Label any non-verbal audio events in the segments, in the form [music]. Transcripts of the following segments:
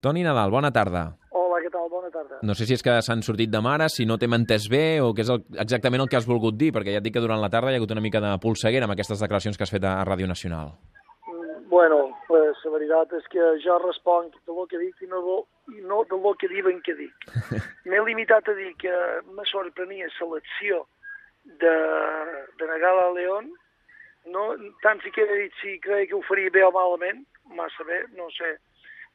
Toni Nadal, bona tarda. Hola, què tal? Bona tarda. No sé si és que s'han sortit de mare, si no t'hem entès bé o què és el, exactament el que has volgut dir, perquè ja et dic que durant la tarda hi ha hagut una mica de polseguera amb aquestes declaracions que has fet a Ràdio Nacional. Mm, Bueno, pues, la veritat és que jo responc de lo que dic i no, i no de lo que diuen que dic. [laughs] M'he limitat a dir que me sorprenia selecció de, de Nagala León, no, tant si que he dit si creia que ho faria bé o malament, massa bé, no sé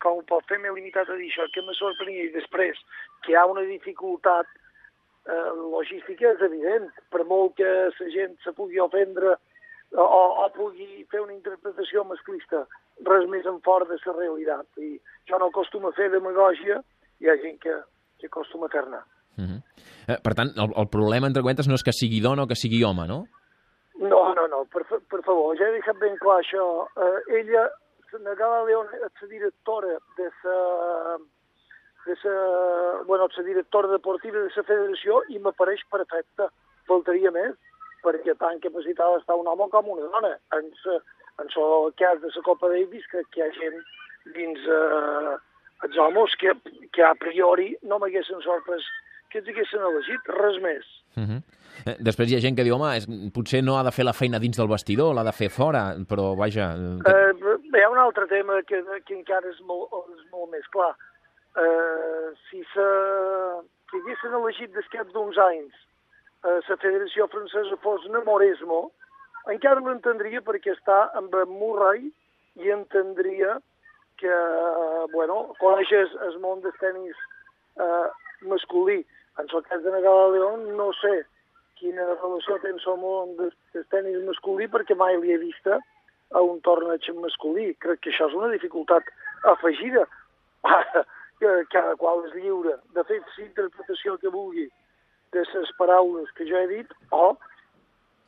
com ho pot fer, m'he limitat a dir això, que sorprenia i després que hi ha una dificultat eh, logística és evident, per molt que la gent se pugui ofendre o, o pugui fer una interpretació masclista, res més en fora de la realitat. I jo no acostumo a fer demagògia, hi ha gent que, que acostuma a fer-ne. Uh -huh. eh, per tant, el, el problema, entre cuentes, no és que sigui dona o que sigui home, no? No, no, no, per, per favor, ja he deixat ben clar això. Eh, ella, la Gala León, directora de la de sa, bueno, la directora deportiva de la federació i m'apareix perfecta, faltaria més, perquè tan capacitada està un home com una dona. En, sa, en el cas de la Copa Davis, crec que hi ha gent dins eh, els homes que, que a priori no m'haguessin sorprès que els haguessin elegit, res més. Uh -huh. eh, després hi ha gent que diu, home, és, potser no ha de fer la feina dins del vestidor, l'ha de fer fora, però vaja... eh, Que... Eh, hi ha un altre tema que, que encara és molt, és molt més clar. Eh, si, se, si haguessin elegit des cap d'uns anys eh, la Federació Francesa fos Namoresmo, encara l'entendria perquè està amb en Murray i entendria que, eh, bueno, coneixes el món del tenis eh, masculí. En el cas de Nadal León no sé quina relació té amb el món del, tenis masculí perquè mai l'he vista a un torneig masculí. Crec que això és una dificultat afegida. [laughs] que cada qual és lliure de fer la interpretació que vulgui de les paraules que jo he dit o,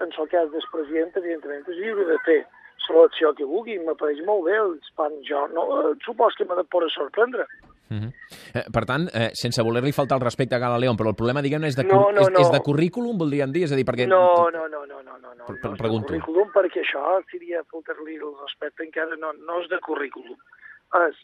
en el cas del president, evidentment, és lliure de fer selecció que vulgui. M'apareix molt bé el jo. No, eh, supos que m'ha de poder sorprendre. -huh. eh, per tant, eh, sense voler-li faltar el respecte a Gala León, però el problema, diguem-ne, és, de No, no, és, és no. de currículum, voldríem dir? És a dir, perquè... No, no, no, no, no, no, no, Pre- no és de pregunto. currículum perquè això seria faltar-li el respecte encara no, no és de currículum. És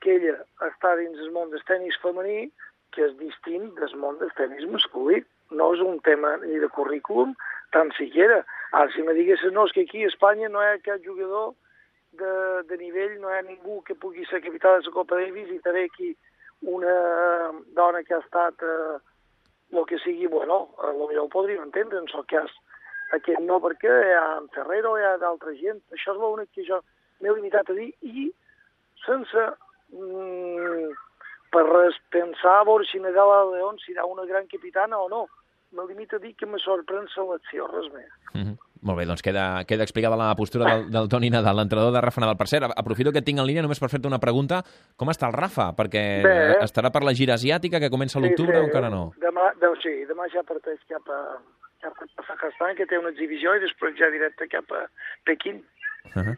que ella està dins el món del tenis femení que és distint del món del tenis masculí. No és un tema ni de currículum, tan siquiera. Ara, si me diguessis, no, és que aquí a Espanya no hi ha cap jugador de, de nivell, no hi ha ningú que pugui ser capità de la Copa Davis i també aquí una dona que ha estat eh, el que sigui, bueno, lo millor ho podríem entendre, en el cas aquest no, perquè hi ha en Ferrero, hi ha d'altra gent, això és l'únic que jo m'he limitat a dir, i sense mm, per pensar a veure si Nadal León serà una gran capitana o no. Me limito a dir que me sorprèn selecció, res més. Uh -huh. Molt bé, doncs queda, queda explicada la postura del, del Toni Nadal, l'entrenador de Rafa Nadal. Per cert, aprofito que et tinc en línia només per fer-te una pregunta. Com està el Rafa? Perquè Bé. eh, estarà per la gira asiàtica, que comença a l'octubre o encara no? Demà, de, sí, demà ja parteix cap a, cap a Kazakhstan, que té una exhibició, i després ja directe cap a Pequín. Uh -huh.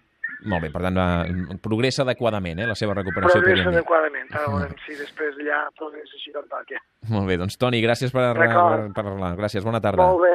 Molt bé, per tant, eh, progressa adequadament, eh, la seva recuperació. Progressa adequadament, ara veurem si després allà progressa així toca. Molt bé, doncs Toni, gràcies per, per, per parlar. Gràcies, bona tarda. Molt bé,